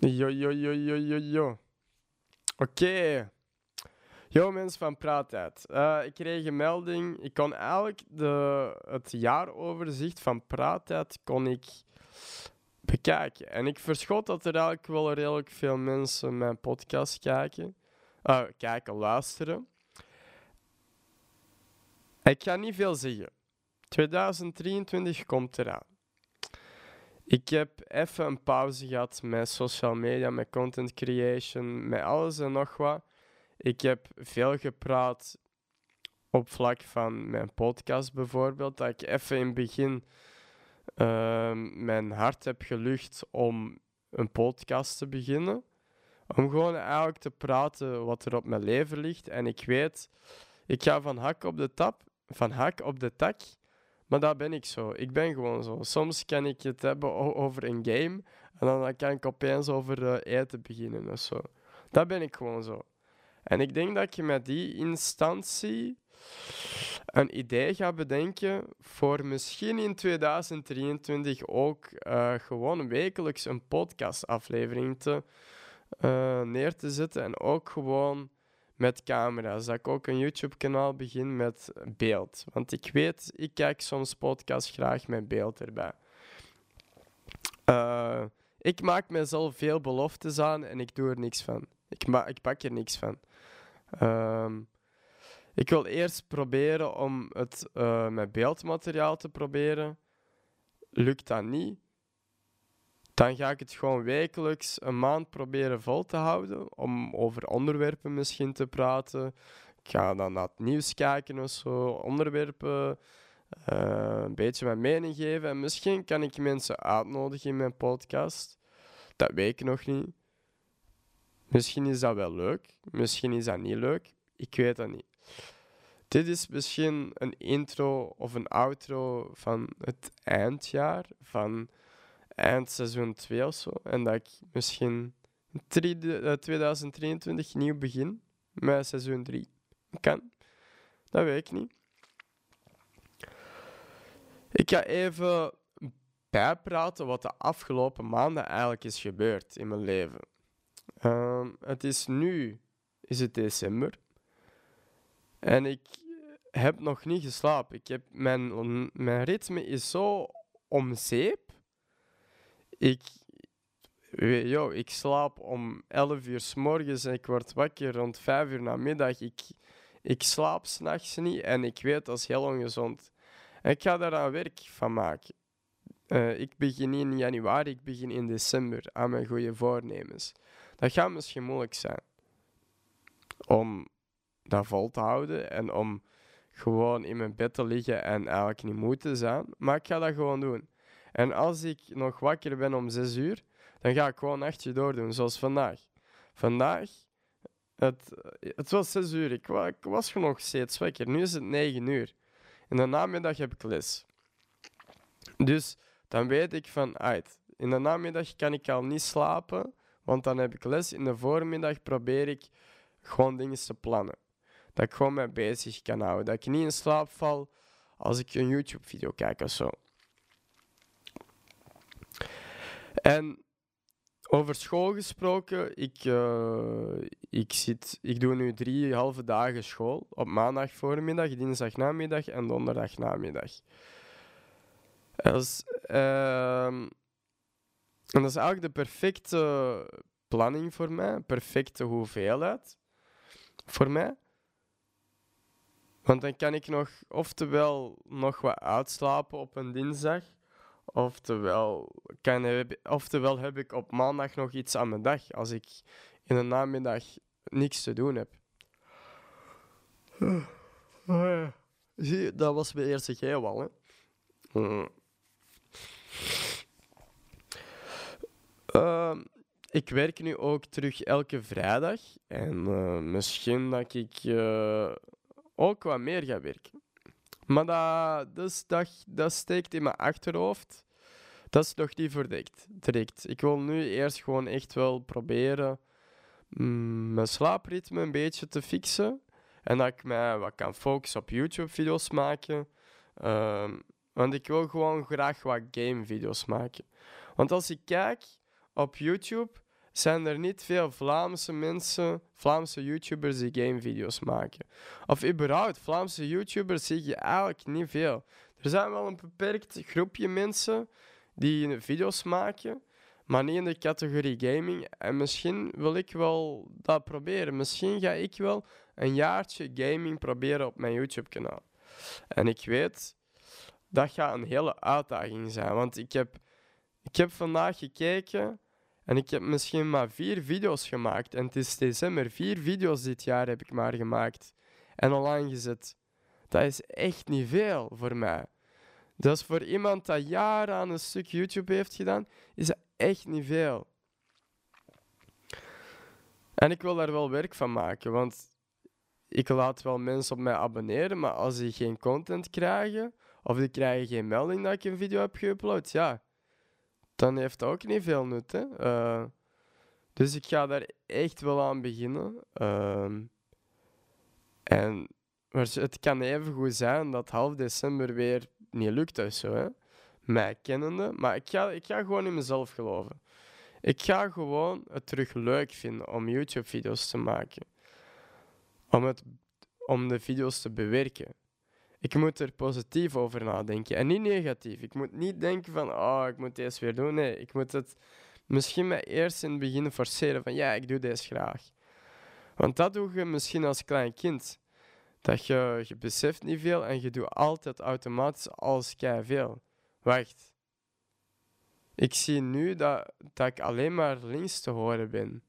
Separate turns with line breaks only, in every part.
Yo, yo, yo, yo, yo, yo. Oké. Yo, mensen van Praattijd. Eh ik kreeg een melding. Ik kon eigenlijk de, het jaaroverzicht van Praattijd kon ik bekijken. En ik verschot dat er eigenlijk wel redelijk veel mensen mijn podcast kijken. Eh, kijken, luisteren. Ik ga niet veel zeggen. 2023 komt eraan. Ik heb even een pauze gehad met social media, met content creation, met alles en nog wat. Ik heb veel gepraat op vlak van mijn podcast bijvoorbeeld. Dat ik even in het begin ehm, mijn hart heb gelucht om een podcast te beginnen. Om gewoon eigenlijk te praten wat er op mijn leven ligt. En ik weet, ik ga van hak op de tap, van hak op de tak. Maar dat ben ik zo. Ik ben gewoon zo. Soms kan ik het hebben over een game. En dan kan ik opeens over eh, eten beginnen of zo. Dat ben ik gewoon zo. En ik denk dat je met die instantie een idee gaat bedenken voor misschien in 2023 ook eh, gewoon wekelijks een podcastaflevering te, eh, neer te zetten. En ook gewoon met camera's. Dat ik ook een YouTube-kanaal begin met beeld. Want ik weet, ik kijk soms podcasts graag met beeld erbij. Eh, ik maak mezelf veel beloftes aan en ik doe er niks van. Ik, ik pak er niks van. Ehm, ik wil eerst proberen om het eh, met beeldmateriaal te proberen. Lukt dat niet, dan ga ik het gewoon wekelijks een maand proberen vol te houden. Om over onderwerpen misschien te praten. Ik ga dan naar het nieuws kijken of zo. Onderwerpen. eh, een beetje mijn mening geven. En misschien kan ik mensen uitnodigen in mijn podcast. Dat weet ik nog niet. Misschien is dat wel leuk. Misschien is dat niet leuk. Ik weet dat niet. Dit is misschien een intro of een outro van het eindjaar. Van eind seizoen 2 of zo. En dat ik misschien drie- eh, 2023 nieuw begin met seizoen 3. Kan. Dat weet ik niet. Ik ga even bijpraten wat de afgelopen maanden eigenlijk is gebeurd in mijn leven. Ehm, het is nu, is het december. En ik heb nog niet geslapen. Ik heb mijn, mijn ritme is zo om zeep. Ik, we- yo, ik slaap om 11 uur s morgens en ik word wakker rond 5 uur namiddag. Ik, ik slaap s'nachts niet en ik weet dat is heel ongezond. En ik ga daar aan werk van maken. Eh, ik begin in januari, ik begin in december aan mijn goede voornemens. Dat gaat misschien moeilijk zijn om dat vol te houden en om gewoon in mijn bed te liggen en eigenlijk niet moe te zijn. Maar ik ga dat gewoon doen. En als ik nog wakker ben om 6 uur, dan ga ik gewoon een nachtje doordoen, zoals vandaag. Vandaag, het, het was 6 uur, ik, ik was nog steeds wakker. Nu is het 9 uur. In de namiddag heb ik les. Dus dan weet ik van, uit. In de namiddag kan ik al niet slapen, want dan heb ik les. In de voormiddag probeer ik gewoon dingen te plannen. Dat ik gewoon mij bezig kan houden. Dat ik niet in slaap val als ik een YouTube-video kijk of zo. En over school gesproken, ik, eh, ik, zit, ik doe nu drie halve dagen school. Op maandag voormiddag, dinsdag namiddag en donderdag namiddag. Dat is, ehm, en dat is eigenlijk de perfecte planning voor mij, perfecte hoeveelheid voor mij. Want dan kan ik nog, oftewel nog wat uitslapen op een dinsdag, oftewel, kan, heb, oftewel heb ik op maandag nog iets aan mijn dag als ik in de namiddag niks te doen heb. Zie je, dat was mijn eerste geel al, hè. Mm. Ehm, ik werk nu ook terug elke vrijdag. En eh, misschien dat ik eh, ook wat meer ga werken. Maar dat, dus, dat, dat steekt in mijn achterhoofd. Dat is nog niet verdekt. Direct. Ik wil nu eerst gewoon echt wel proberen mm, mijn slaapritme een beetje te fixen. En dat ik mij wat kan focussen op YouTube-video's maken. Ehm, want ik wil gewoon graag wat game-video's maken. Want als ik kijk op YouTube, zijn er niet veel Vlaamse mensen, Vlaamse YouTubers die gamevideo's maken. Of überhaupt, Vlaamse YouTubers zie je eigenlijk niet veel. Er zijn wel een beperkt groepje mensen die video's maken, maar niet in de categorie gaming. En misschien wil ik wel dat proberen. Misschien ga ik wel een jaartje gaming proberen op mijn YouTube-kanaal. En ik weet, dat gaat een hele uitdaging zijn. Want ik heb, ik heb vandaag gekeken en ik heb misschien maar vier video's gemaakt. En het is december. Vier video's dit jaar heb ik maar gemaakt. En online gezet. Dat is echt niet veel voor mij. Dus voor iemand dat jaren aan een stuk YouTube heeft gedaan, is dat echt niet veel. En ik wil daar wel werk van maken, want ik laat wel mensen op mij abonneren, maar als die geen content krijgen, of die krijgen geen melding dat ik een video heb geüpload, ja, dan heeft ook niet veel nut. Hè? Uh, dus ik ga daar echt wel aan beginnen. Uh, en het kan even goed zijn dat half december weer niet lukt of zo. Hè? Mij kennende. Maar ik ga, ik ga gewoon in mezelf geloven. Ik ga gewoon het terug leuk vinden om YouTube-video's te maken. Om, het, om de video's te bewerken. Ik moet er positief over nadenken en niet negatief. Ik moet niet denken van, oh, ik moet deze weer doen. Nee, ik moet het misschien mij eerst in het begin forceren van, ja, ik doe deze graag. Want dat doe je misschien als klein kind. Dat je, je beseft niet veel en je doet altijd automatisch alles veel. Wacht. Ik zie nu dat ik alleen maar links te horen ben.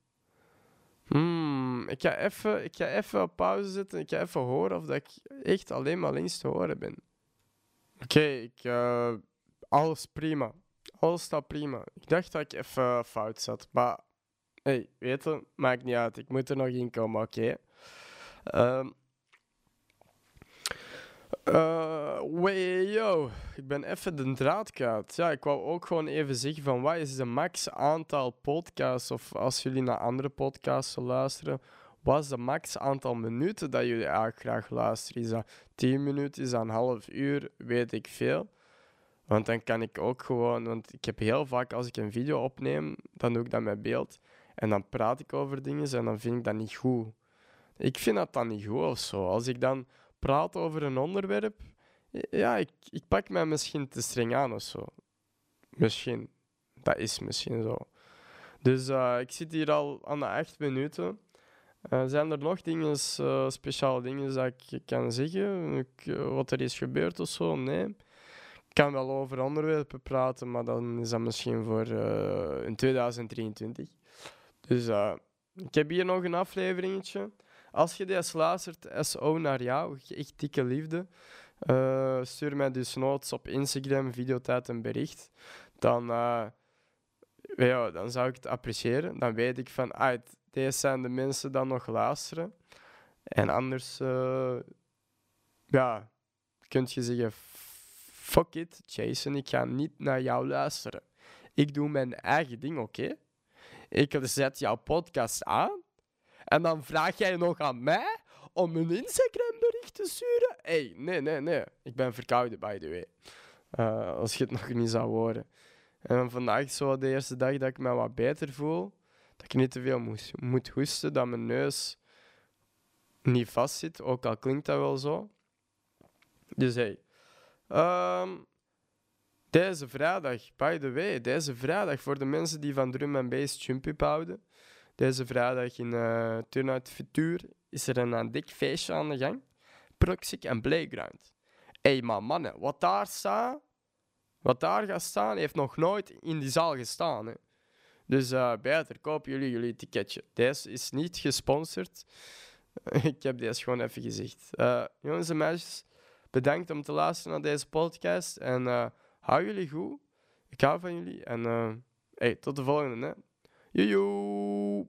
Hmm, ik ga even, ik ga even op pauze zetten. Ik ga even horen of dat ik echt alleen maar links te horen ben. Oké, uh, alles prima. Alles staat prima. Ik dacht dat ik even fout zat. Maar, hey, weet je, maakt niet uit. Ik moet er nog in komen, oké. Ehm, uh, yo, ik ben even de draad kwijt. Ja, ik wou ook gewoon even zeggen van wat is de max aantal podcasts of als jullie naar andere podcasts luisteren, wat is de max aantal minuten dat jullie eigenlijk graag luisteren? Is dat 10 minuten, is dat een half uur, weet ik veel. Want dan kan ik ook gewoon, want ik heb heel vaak als ik een video opneem, dan doe ik dat met beeld en dan praat ik over dingen en dan vind ik dat niet goed. Ik vind dat dan niet goed of zo. Als ik dan praat over een onderwerp, ja, ik, ik pak mij misschien te streng aan of zo. Misschien. Dat is misschien zo. Dus uh, ik zit hier al aan de acht minuten. Uh, zijn er nog dingen, uh, speciale dingen dat ik kan zeggen? Ik, wat er is gebeurd of zo? Nee. Ik kan wel over onderwerpen praten, maar dan is dat misschien voor in 2023. Dus ik heb hier nog een afleveringetje. Als je deze luistert, SO naar jou, echt dikke liefde. Uh, stuur mij dus notes op Instagram, videotijd en bericht. Dan, uh, ja, dan zou ik het appreciëren. Dan weet ik van, ah, deze zijn de mensen die nog luisteren. En anders, uh, ja, kun je zeggen, fuck it, Jason, ik ga niet naar jou luisteren. Ik doe mijn eigen ding, oké? Ik zet jouw podcast aan en dan vraag jij nog aan mij om een Instagram-bericht te sturen? hey, nee, nee, nee. Ik ben verkouden, by the way. Uh, als je het nog niet zou horen. En vandaag is zo de eerste dag dat ik me wat beter voel. Dat ik niet te veel moet, moet hoesten, dat mijn neus niet vast zit. Ook al klinkt dat wel zo. Dus hey. Um, deze vrijdag, by the way, deze vrijdag voor de mensen die van drum en bass jump houden. Deze vrijdag in uh, Turnout Futur is er een, een dik feestje aan de gang. Proxic en Playground. Hé, hey, maar mannen, wat daar staat, wat daar gaat staan, heeft nog nooit in die zaal gestaan. Hè. Dus uh, beter, koop jullie jullie ticketje. Deze is niet gesponsord. Ik heb deze gewoon even gezegd. Jongens en meisjes, bedankt om te luisteren naar deze podcast. En uh, hou jullie goed. Ik hou van jullie. En hey, tot de volgende. Hè. 也有